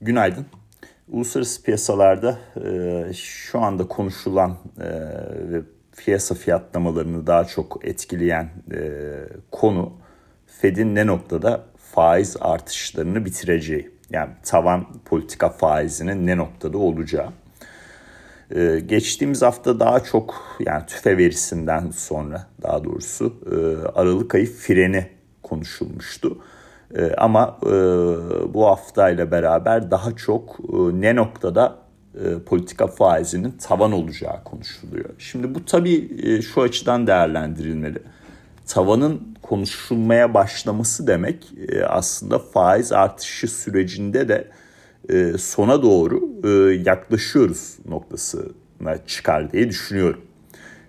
Günaydın. Uluslararası piyasalarda e, şu anda konuşulan e, ve piyasa fiyatlamalarını daha çok etkileyen e, konu Fed'in ne noktada faiz artışlarını bitireceği. Yani tavan politika faizinin ne noktada olacağı. Ee, geçtiğimiz hafta daha çok yani tüfe verisinden sonra daha doğrusu e, Aralık ayı freni konuşulmuştu. E, ama e, bu haftayla beraber daha çok e, ne noktada e, politika faizinin tavan olacağı konuşuluyor. Şimdi bu tabii e, şu açıdan değerlendirilmeli. Tavanın konuşulmaya başlaması demek aslında faiz artışı sürecinde de sona doğru yaklaşıyoruz noktasına çıkar diye düşünüyorum.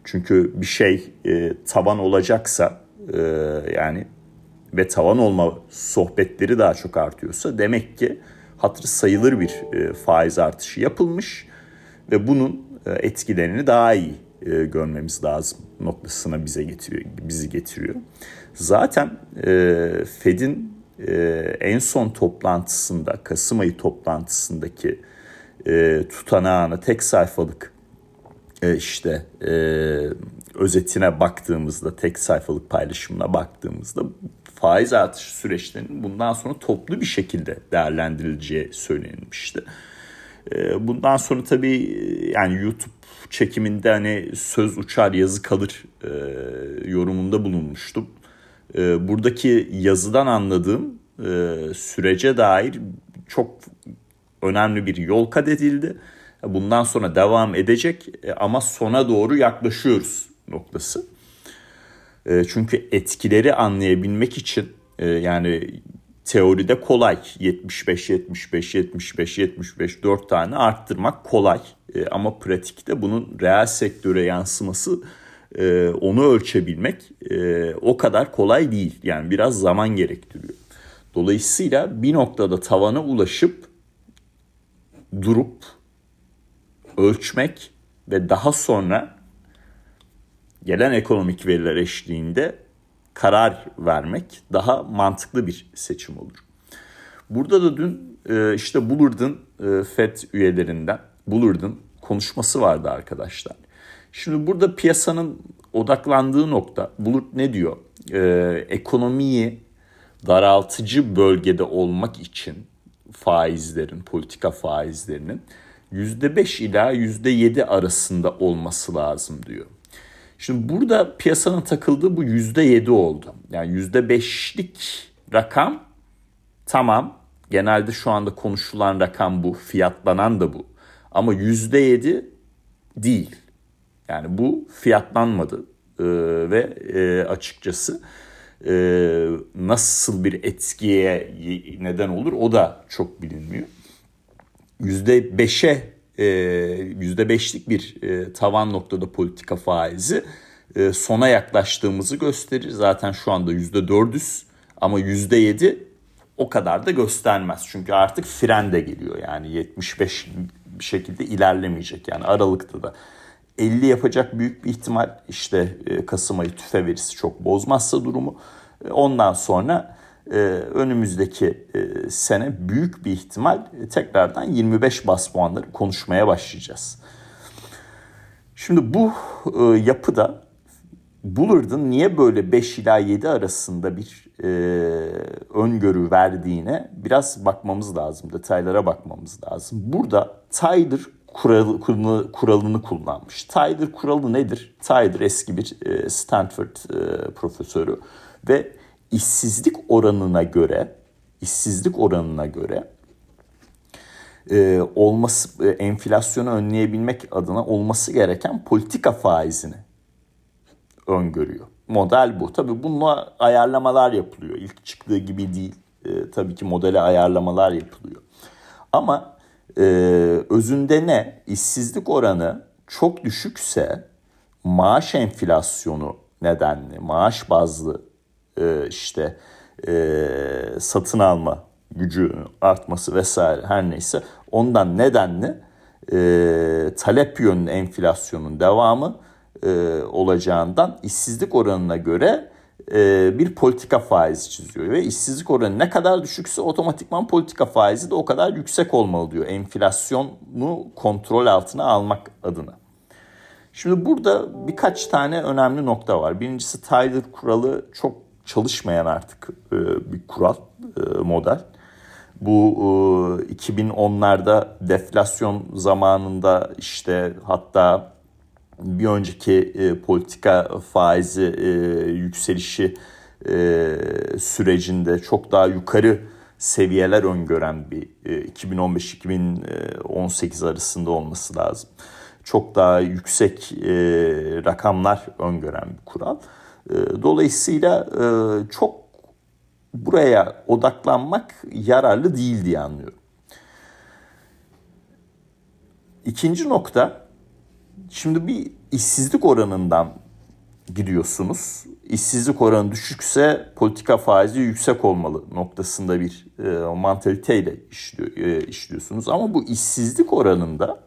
Çünkü bir şey e, tavan olacaksa yani ve tavan olma sohbetleri daha çok artıyorsa demek ki hatırı sayılır bir e, faiz artışı yapılmış ve bunun e, etkilerini daha iyi e, görmemiz lazım noktasına bize getiriyor bizi getiriyor. Zaten Fed'in en son toplantısında Kasım ayı toplantısındaki tutanağına tek sayfalık işte özetine baktığımızda tek sayfalık paylaşımına baktığımızda faiz artışı süreçlerinin bundan sonra toplu bir şekilde değerlendirileceği söylenmişti. E, bundan sonra tabii yani YouTube çekiminde hani söz uçar yazı kalır e, yorumunda bulunmuştum. E, buradaki yazıdan anladığım e, sürece dair çok önemli bir yol kat edildi. Bundan sonra devam edecek e, ama sona doğru yaklaşıyoruz noktası. E, çünkü etkileri anlayabilmek için e, yani teoride kolay 75 75 75 75 4 tane arttırmak kolay e, ama pratikte bunun reel sektöre yansıması onu ölçebilmek o kadar kolay değil. Yani biraz zaman gerektiriyor. Dolayısıyla bir noktada tavana ulaşıp durup ölçmek ve daha sonra gelen ekonomik veriler eşliğinde karar vermek daha mantıklı bir seçim olur. Burada da dün e, işte Bullard'ın e, FED üyelerinden Bullard'ın konuşması vardı arkadaşlar. Şimdi burada piyasanın odaklandığı nokta Bullard ne diyor? Ee, ekonomiyi daraltıcı bölgede olmak için faizlerin, politika faizlerinin %5 ila %7 arasında olması lazım diyor. Şimdi burada piyasanın takıldığı bu %7 oldu. Yani %5'lik rakam tamam. Genelde şu anda konuşulan rakam bu, fiyatlanan da bu. Ama %7 değil. Yani bu fiyatlanmadı ee, ve e, açıkçası e, nasıl bir etkiye neden olur o da çok bilinmiyor. %5'e e, %5'lik bir e, tavan noktada politika faizi e, sona yaklaştığımızı gösterir. Zaten şu anda %400 ama %7 o kadar da göstermez. Çünkü artık fren de geliyor yani 75 bir şekilde ilerlemeyecek. Yani Aralık'ta da 50 yapacak büyük bir ihtimal işte e, Kasım ayı tüfe verisi çok bozmazsa durumu. E, ondan sonra e, önümüzdeki sene büyük bir ihtimal tekrardan 25 bas puanları konuşmaya başlayacağız. Şimdi bu yapıda Bullard'ın niye böyle 5 ila 7 arasında bir e, öngörü verdiğine biraz bakmamız lazım. Detaylara bakmamız lazım. Burada Tyler kuralı, kuralını, kuralını kullanmış. Tyler kuralı nedir? Tyler eski bir e, Stanford e, profesörü ve işsizlik oranına göre işsizlik oranına göre e, olması e, enflasyonu önleyebilmek adına olması gereken politika faizini öngörüyor. Model bu. Tabii bununla ayarlamalar yapılıyor. İlk çıktığı gibi değil. E, tabii ki modele ayarlamalar yapılıyor. Ama e, özünde ne? İşsizlik oranı çok düşükse maaş enflasyonu nedenli, maaş bazlı e, işte e, satın alma gücü artması vesaire her neyse ondan nedenli e, talep yönlü enflasyonun devamı e, olacağından işsizlik oranına göre e, bir politika faizi çiziyor. Ve işsizlik oranı ne kadar düşükse otomatikman politika faizi de o kadar yüksek olmalı diyor. Enflasyonu kontrol altına almak adına. Şimdi burada birkaç tane önemli nokta var. Birincisi Tyler kuralı çok çalışmayan artık e, bir kural, e, model. Bu 2010'larda deflasyon zamanında işte hatta bir önceki e, politika faizi e, yükselişi e, sürecinde çok daha yukarı seviyeler öngören bir e, 2015-2018 arasında olması lazım. Çok daha yüksek e, rakamlar öngören bir kural. E, dolayısıyla e, çok buraya odaklanmak yararlı değil diye anlıyorum. İkinci nokta Şimdi bir işsizlik oranından gidiyorsunuz. İşsizlik oranı düşükse politika faizi yüksek olmalı noktasında bir e, mantaliteyle işliyor, e, işliyorsunuz. Ama bu işsizlik oranında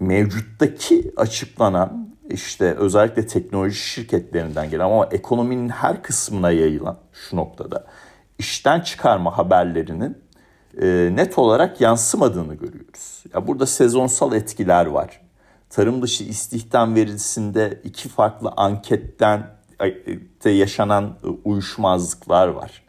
mevcuttaki açıklanan işte özellikle teknoloji şirketlerinden gelen ama ekonominin her kısmına yayılan şu noktada işten çıkarma haberlerinin e, net olarak yansımadığını görüyoruz. Ya burada sezonsal etkiler var. Tarım dışı istihdam verisinde iki farklı anketten de yaşanan e, uyuşmazlıklar var.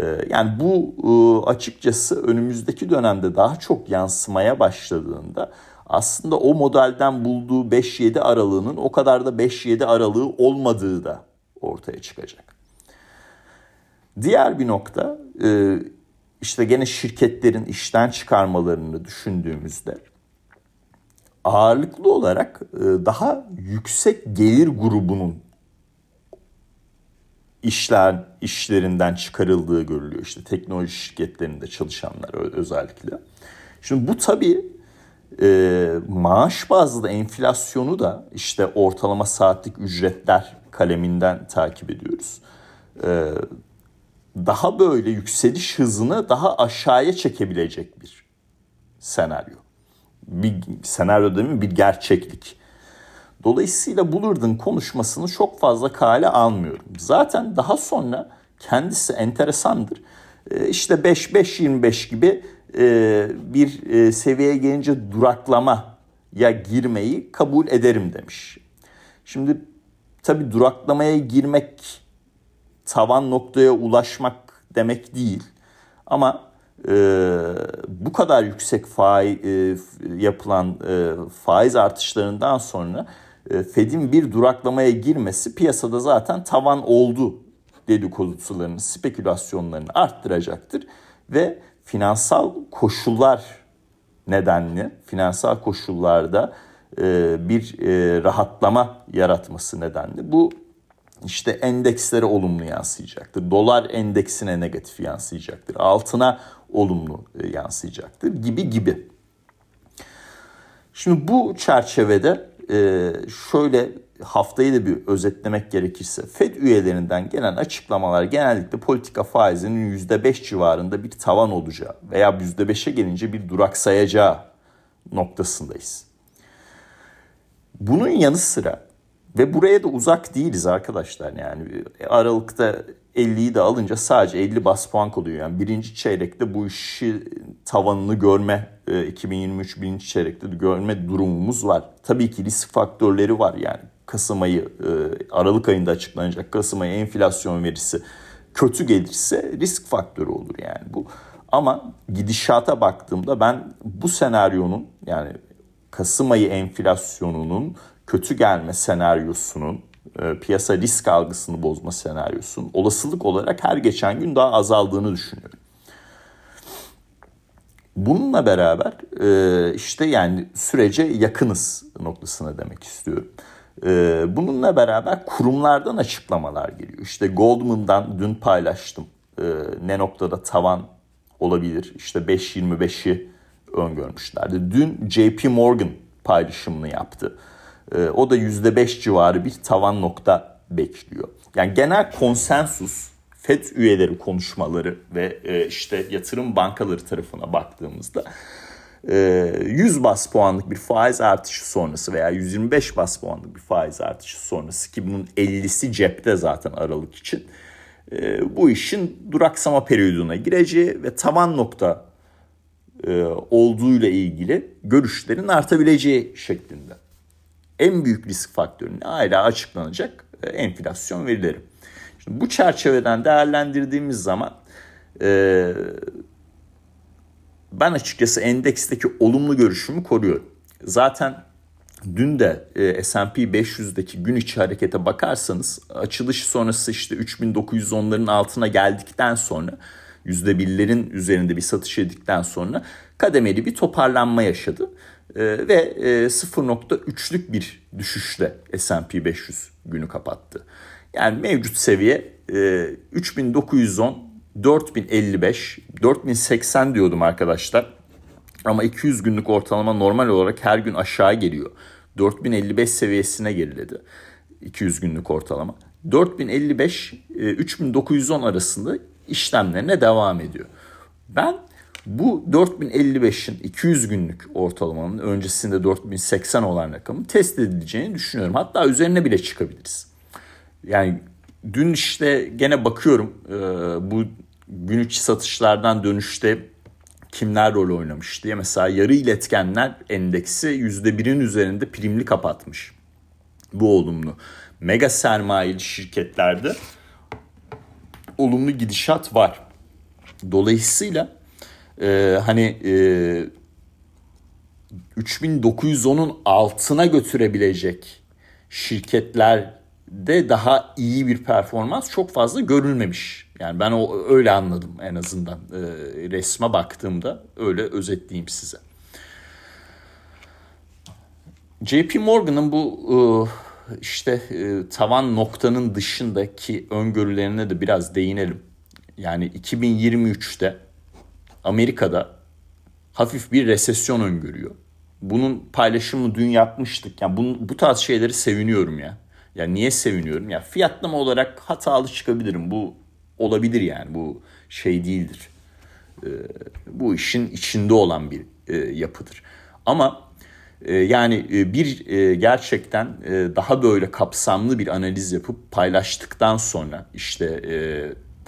E, yani bu e, açıkçası önümüzdeki dönemde daha çok yansımaya başladığında aslında o modelden bulduğu 5-7 aralığının o kadar da 5-7 aralığı olmadığı da ortaya çıkacak. Diğer bir nokta işte gene şirketlerin işten çıkarmalarını düşündüğümüzde ağırlıklı olarak e, daha yüksek gelir grubunun işler işlerinden çıkarıldığı görülüyor. İşte teknoloji şirketlerinde çalışanlar özellikle. Şimdi bu tabii e, maaş bazlı enflasyonu da işte ortalama saatlik ücretler kaleminden takip ediyoruz. E, daha böyle yükseliş hızını daha aşağıya çekebilecek bir senaryo. Bir senaryo değil mi? Bir gerçeklik. Dolayısıyla Bullard'ın konuşmasını çok fazla kale almıyorum. Zaten daha sonra kendisi enteresandır. Ee, işte 5-5-25 gibi e, bir e, seviyeye gelince duraklamaya girmeyi kabul ederim demiş. Şimdi tabii duraklamaya girmek tavan noktaya ulaşmak demek değil. Ama e, bu kadar yüksek faiz e, yapılan e, faiz artışlarından sonra e, Fed'in bir duraklamaya girmesi piyasada zaten tavan oldu dedikodularını, spekülasyonlarını arttıracaktır ve finansal koşullar nedenli finansal koşullarda e, bir e, rahatlama yaratması nedenli bu işte endekslere olumlu yansıyacaktır. Dolar endeksine negatif yansıyacaktır. Altına olumlu e, yansıyacaktır gibi gibi. Şimdi bu çerçevede e, şöyle haftayı da bir özetlemek gerekirse Fed üyelerinden gelen açıklamalar genellikle politika faizinin %5 civarında bir tavan olacağı veya %5'e gelince bir duraksayacağı noktasındayız. Bunun yanı sıra ve buraya da uzak değiliz arkadaşlar yani. Aralıkta 50'yi de alınca sadece 50 bas puan kalıyor. Yani birinci çeyrekte bu işi tavanını görme, 2023 e, birinci çeyrekte görme durumumuz var. Tabii ki risk faktörleri var yani. Kasım ayı, e, Aralık ayında açıklanacak Kasım ayı enflasyon verisi kötü gelirse risk faktörü olur yani bu. Ama gidişata baktığımda ben bu senaryonun yani Kasım ayı enflasyonunun kötü gelme senaryosunun piyasa risk algısını bozma senaryosunun olasılık olarak her geçen gün daha azaldığını düşünüyorum. Bununla beraber e, işte yani sürece yakınız noktasına demek istiyorum. E, bununla beraber kurumlardan açıklamalar geliyor. İşte Goldman'dan dün paylaştım. E, ne noktada tavan olabilir? İşte 5.25'i öngörmüşlerdi. Dün JP Morgan paylaşımını yaptı. Ee, o da %5 civarı bir tavan nokta bekliyor. Yani genel konsensus FED üyeleri konuşmaları ve e, işte yatırım bankaları tarafına baktığımızda 100 e, bas puanlık bir faiz artışı sonrası veya 125 bas puanlık bir faiz artışı sonrası ki bunun 50'si cepte zaten Aralık için e, bu işin duraksama periyoduna gireceği ve tavan nokta olduğuyla ilgili görüşlerin artabileceği şeklinde. En büyük risk faktörü hala açıklanacak enflasyon verileri. Şimdi bu çerçeveden değerlendirdiğimiz zaman ben açıkçası endeksteki olumlu görüşümü koruyorum. Zaten dün de e, S&P 500'deki gün içi harekete bakarsanız açılış sonrası işte 3910'ların altına geldikten sonra %1'lerin üzerinde bir satış edikten sonra kademeli bir toparlanma yaşadı. E, ve e, 0.3'lük bir düşüşle S&P 500 günü kapattı. Yani mevcut seviye e, 3910 4055, 4080 diyordum arkadaşlar. Ama 200 günlük ortalama normal olarak her gün aşağı geliyor. 4055 seviyesine geriledi. 200 günlük ortalama. 4055 3910 e, arasında işlemlerine devam ediyor. Ben bu 4055'in 200 günlük ortalamanın öncesinde 4080 olan rakamı test edileceğini düşünüyorum. Hatta üzerine bile çıkabiliriz. Yani dün işte gene bakıyorum e, bu gün içi satışlardan dönüşte kimler rol oynamış diye. Mesela yarı iletkenler endeksi %1'in üzerinde primli kapatmış. Bu olumlu. Mega sermayeli şirketlerde olumlu gidişat var. Dolayısıyla e, hani e, 3910'un altına götürebilecek şirketlerde daha iyi bir performans çok fazla görülmemiş yani ben o öyle anladım en azından e, resme baktığımda öyle özetleyeyim size. JP Morgan'ın bu e, işte e, tavan noktanın dışındaki öngörülerine de biraz değinelim. Yani 2023'te Amerika'da hafif bir resesyon öngörüyor. Bunun paylaşımını dün yapmıştık. Yani bunu, bu tarz şeyleri seviniyorum ya. Ya niye seviniyorum? Ya fiyatlama olarak hatalı çıkabilirim. Bu olabilir yani bu şey değildir. E, bu işin içinde olan bir e, yapıdır. Ama e, yani e, bir e, gerçekten e, daha böyle kapsamlı bir analiz yapıp paylaştıktan sonra işte e,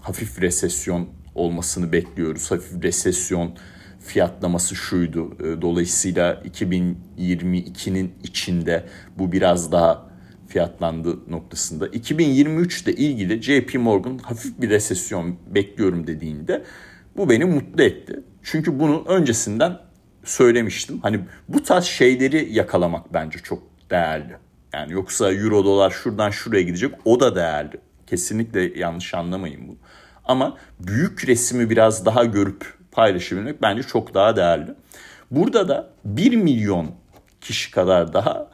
hafif resesyon olmasını bekliyoruz. Hafif resesyon fiyatlaması şuydu. E, dolayısıyla 2022'nin içinde bu biraz daha fiyatlandığı noktasında 2023 ile ilgili JP Morgan hafif bir resesyon bekliyorum dediğinde bu beni mutlu etti. Çünkü bunu öncesinden söylemiştim. Hani bu tarz şeyleri yakalamak bence çok değerli. Yani yoksa euro dolar şuradan şuraya gidecek o da değerli. Kesinlikle yanlış anlamayın bu. Ama büyük resmi biraz daha görüp paylaşabilmek bence çok daha değerli. Burada da 1 milyon kişi kadar daha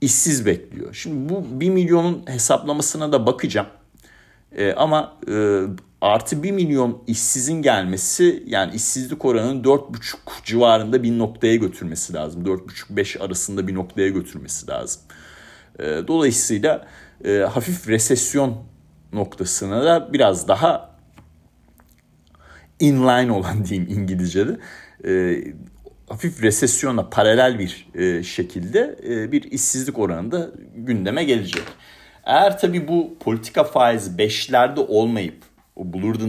işsiz bekliyor. Şimdi bu 1 milyonun hesaplamasına da bakacağım. E, ama e, artı 1 milyon işsizin gelmesi yani işsizlik oranının 4,5 civarında bir noktaya götürmesi lazım. 4,5-5 arasında bir noktaya götürmesi lazım. E, dolayısıyla e, hafif resesyon noktasına da biraz daha inline olan diyeyim İngilizce'de e, hafif resesyona paralel bir e, şekilde e, bir işsizlik oranında gündeme gelecek. Eğer tabii bu politika faizi 5'lerde olmayıp o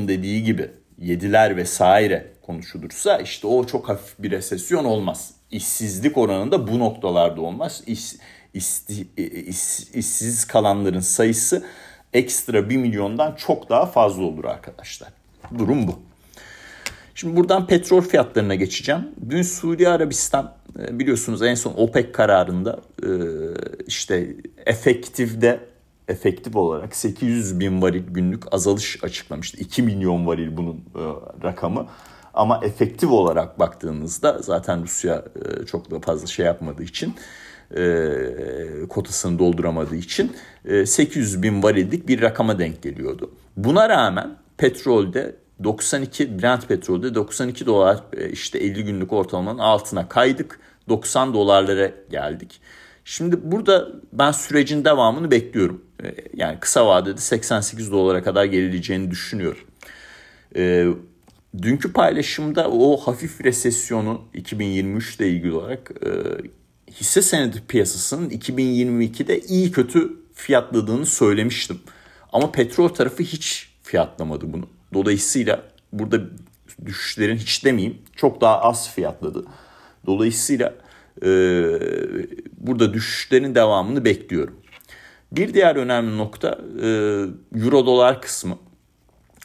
dediği gibi 7'ler vesaire konuşulursa işte o çok hafif bir resesyon olmaz. İşsizlik oranında bu noktalarda olmaz. İş, isti, iş, işsiz kalanların sayısı ekstra 1 milyondan çok daha fazla olur arkadaşlar. Durum bu. Şimdi buradan petrol fiyatlarına geçeceğim. Dün Suudi Arabistan e, biliyorsunuz en son OPEC kararında e, işte efektifde efektif olarak 800 bin varil günlük azalış açıklamıştı. 2 milyon varil bunun e, rakamı. Ama efektif olarak baktığınızda zaten Rusya çok da fazla şey yapmadığı için kotasını dolduramadığı için 800 bin varillik bir rakama denk geliyordu. Buna rağmen petrolde 92 Brent petrolde 92 dolar e, işte 50 günlük ortalamanın altına kaydık. 90 dolarlara geldik. Şimdi burada ben sürecin devamını bekliyorum. E, yani kısa vadede 88 dolara kadar gerileceğini düşünüyorum. E, dünkü paylaşımda o hafif resesyonu 2023 ile ilgili olarak hisse senedi piyasasının 2022'de iyi kötü fiyatladığını söylemiştim. Ama petrol tarafı hiç fiyatlamadı bunu. Dolayısıyla burada düşüşlerin hiç demeyeyim çok daha az fiyatladı. Dolayısıyla e, burada düşüşlerin devamını bekliyorum. Bir diğer önemli nokta e, euro dolar kısmı.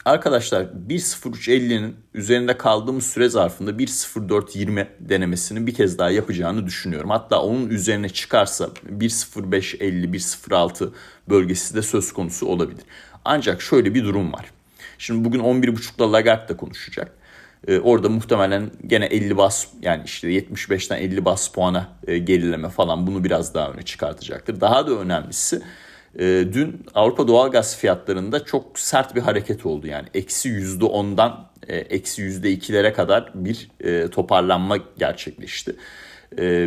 Arkadaşlar 1.0350'nin üzerinde kaldığımız süre zarfında 1.0420 denemesini bir kez daha yapacağını düşünüyorum. Hatta onun üzerine çıkarsa 1.0550, 1.06 bölgesi de söz konusu olabilir. Ancak şöyle bir durum var. Şimdi bugün 11.30'da Lagarde da konuşacak. Ee, orada muhtemelen gene 50 bas yani işte 75'ten 50 bas puana e, gerileme falan bunu biraz daha öne çıkartacaktır. Daha da önemlisi e, dün Avrupa doğalgaz fiyatlarında çok sert bir hareket oldu. Yani eksi yüzde ondan e, eksi yüzde ikilere kadar bir e, toparlanma gerçekleşti.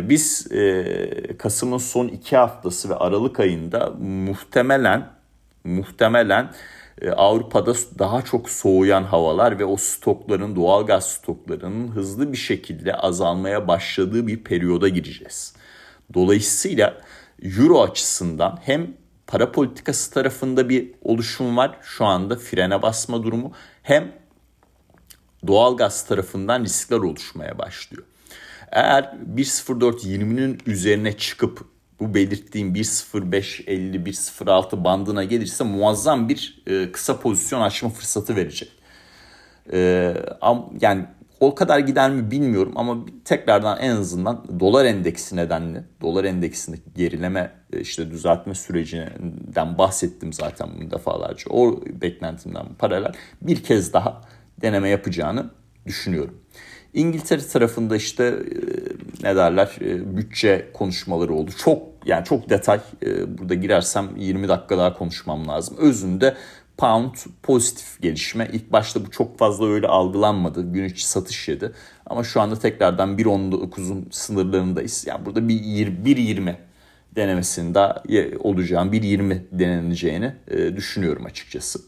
Biz Kasım'ın son iki haftası ve Aralık ayında muhtemelen muhtemelen Avrupa'da daha çok soğuyan havalar ve o stokların, doğal gaz stoklarının hızlı bir şekilde azalmaya başladığı bir periyoda gireceğiz. Dolayısıyla Euro açısından hem para politikası tarafında bir oluşum var şu anda frene basma durumu hem doğal gaz tarafından riskler oluşmaya başlıyor. Eğer 1.04.20'nin üzerine çıkıp bu belirttiğim 1.05.50 1.06 bandına gelirse muazzam bir e, kısa pozisyon açma fırsatı verecek. E, am, yani o kadar gider mi bilmiyorum ama tekrardan en azından dolar endeksi nedenli dolar endeksindeki gerileme e, işte düzeltme sürecinden bahsettim zaten bunu defalarca. O beklentimden paralel bir kez daha deneme yapacağını düşünüyorum. İngiltere tarafında işte e, ne derler e, bütçe konuşmaları oldu. Çok yani çok detay burada girersem 20 dakika daha konuşmam lazım. Özünde pound pozitif gelişme. İlk başta bu çok fazla öyle algılanmadı. Gün içi satış yedi. Ama şu anda tekrardan 1.19'un sınırlarındayız. Yani burada bir 1.20 denemesinin daha olacağını, 1.20 deneneceğini e, düşünüyorum açıkçası.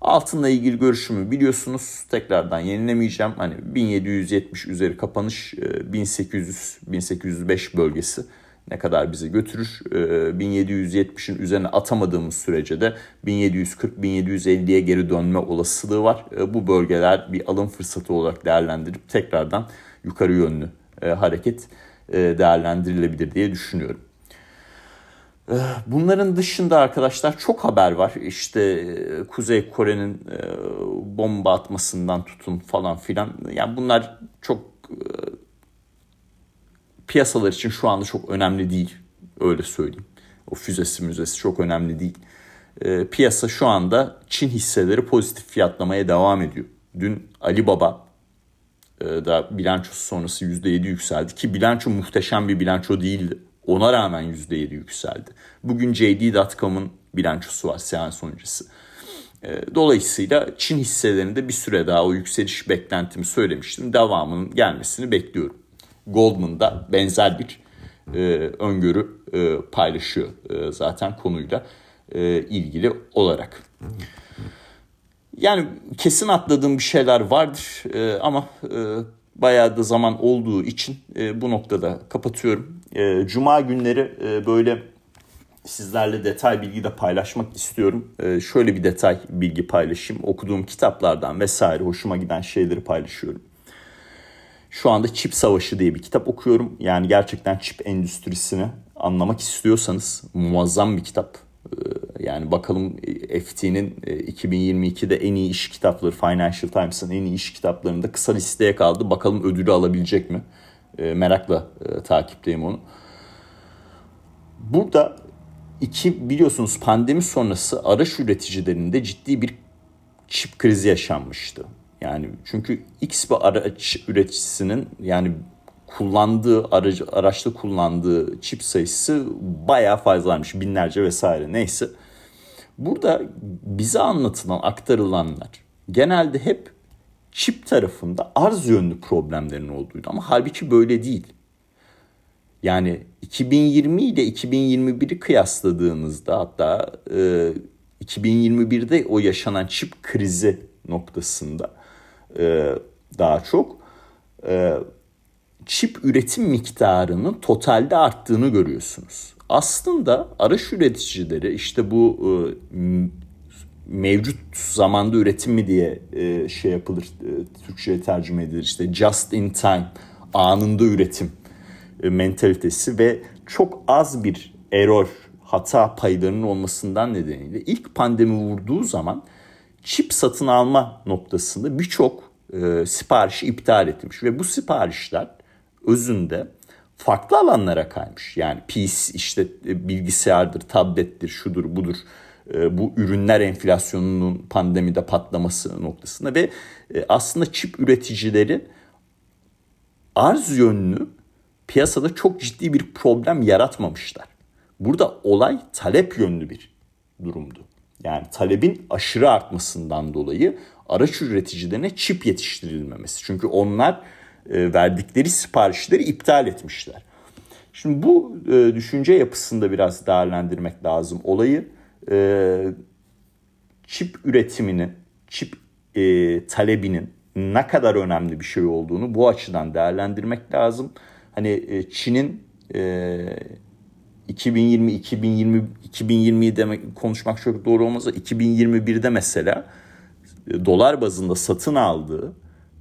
Altınla ilgili görüşümü biliyorsunuz. Tekrardan yenilemeyeceğim. Hani 1770 üzeri kapanış, 1800-1805 e, bölgesi ne kadar bizi götürür. 1770'in ee, üzerine atamadığımız sürece de 1740-1750'ye geri dönme olasılığı var. Ee, bu bölgeler bir alım fırsatı olarak değerlendirip tekrardan yukarı yönlü e, hareket e, değerlendirilebilir diye düşünüyorum. Ee, bunların dışında arkadaşlar çok haber var. İşte e, Kuzey Kore'nin bomba atmasından tutun falan filan. Yani bunlar çok piyasalar için şu anda çok önemli değil. Öyle söyleyeyim. O füzesi müzesi çok önemli değil. E, piyasa şu anda Çin hisseleri pozitif fiyatlamaya devam ediyor. Dün Alibaba e, da bilançosu sonrası %7 yükseldi ki bilanço muhteşem bir bilanço değildi. Ona rağmen %7 yükseldi. Bugün JD.com'un bilançosu var seans öncesi. E, dolayısıyla Çin hisselerinde bir süre daha o yükseliş beklentimi söylemiştim. Devamının gelmesini bekliyorum. Goldman da benzer bir e, öngörü e, paylaşıyor e, zaten konuyla e, ilgili olarak. Yani kesin atladığım bir şeyler vardır e, ama e, bayağı da zaman olduğu için e, bu noktada kapatıyorum. E, Cuma günleri e, böyle sizlerle detay bilgi de paylaşmak istiyorum. E, şöyle bir detay bilgi paylaşayım. Okuduğum kitaplardan vesaire hoşuma giden şeyleri paylaşıyorum. Şu anda Çip Savaşı diye bir kitap okuyorum. Yani gerçekten çip endüstrisini anlamak istiyorsanız muazzam bir kitap. Ee, yani bakalım FT'nin 2022'de e, en iyi iş kitapları Financial Times'ın en iyi iş kitaplarında kısa listeye kaldı. Bakalım ödülü alabilecek mi? Ee, merakla e, takipteyim onu. Burada iki biliyorsunuz pandemi sonrası araç üreticilerinde ciddi bir çip krizi yaşanmıştı. Yani çünkü X bir araç üreticisinin yani kullandığı aracı, araçta kullandığı çip sayısı bayağı fazlaymış. Binlerce vesaire neyse. Burada bize anlatılan, aktarılanlar genelde hep çip tarafında arz yönlü problemlerin olduğuydu. Ama halbuki böyle değil. Yani 2020 ile 2021'i kıyasladığınızda hatta e, 2021'de o yaşanan çip krizi noktasında e, daha çok e, çip üretim miktarının totalde arttığını görüyorsunuz. Aslında araç üreticileri işte bu e, mevcut zamanda üretim mi diye e, şey yapılır, e, Türkçe'ye tercüme edilir. işte just in time, anında üretim e, mentalitesi ve çok az bir error, hata paylarının olmasından nedeniyle ilk pandemi vurduğu zaman çip satın alma noktasında birçok e, siparişi iptal etmiş ve bu siparişler özünde farklı alanlara kaymış. Yani PC işte e, bilgisayardır, tablettir, şudur, budur. E, bu ürünler enflasyonunun pandemide patlaması noktasında ve e, aslında çip üreticileri arz yönlü piyasada çok ciddi bir problem yaratmamışlar. Burada olay talep yönlü bir durumdu. Yani talebin aşırı artmasından dolayı araç üreticilerine çip yetiştirilmemesi. Çünkü onlar e, verdikleri siparişleri iptal etmişler. Şimdi bu e, düşünce yapısında biraz değerlendirmek lazım olayı. E, çip üretiminin, çip talebinin ne kadar önemli bir şey olduğunu bu açıdan değerlendirmek lazım. Hani Çin'in 2020 2020 2020 demek konuşmak çok doğru olmaz 2021'de mesela e, dolar bazında satın aldığı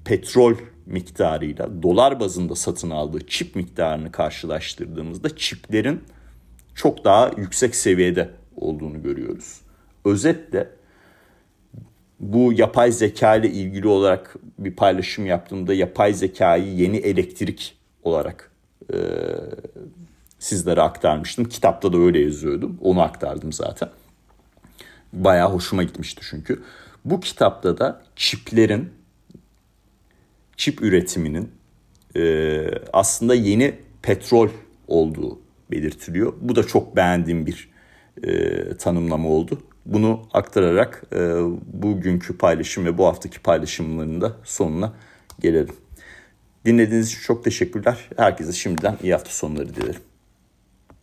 petrol miktarıyla dolar bazında satın aldığı çip miktarını karşılaştırdığımızda çiplerin çok daha yüksek seviyede olduğunu görüyoruz. Özetle bu yapay zeka ile ilgili olarak bir paylaşım yaptığımda yapay zekayı yeni elektrik olarak e, sizlere aktarmıştım. Kitapta da öyle yazıyordum. Onu aktardım zaten. Bayağı hoşuma gitmişti çünkü. Bu kitapta da çiplerin, çip üretiminin e, aslında yeni petrol olduğu belirtiliyor. Bu da çok beğendiğim bir e, tanımlama oldu. Bunu aktararak e, bugünkü paylaşım ve bu haftaki paylaşımların da sonuna gelelim. Dinlediğiniz için çok teşekkürler. Herkese şimdiden iyi hafta sonları dilerim.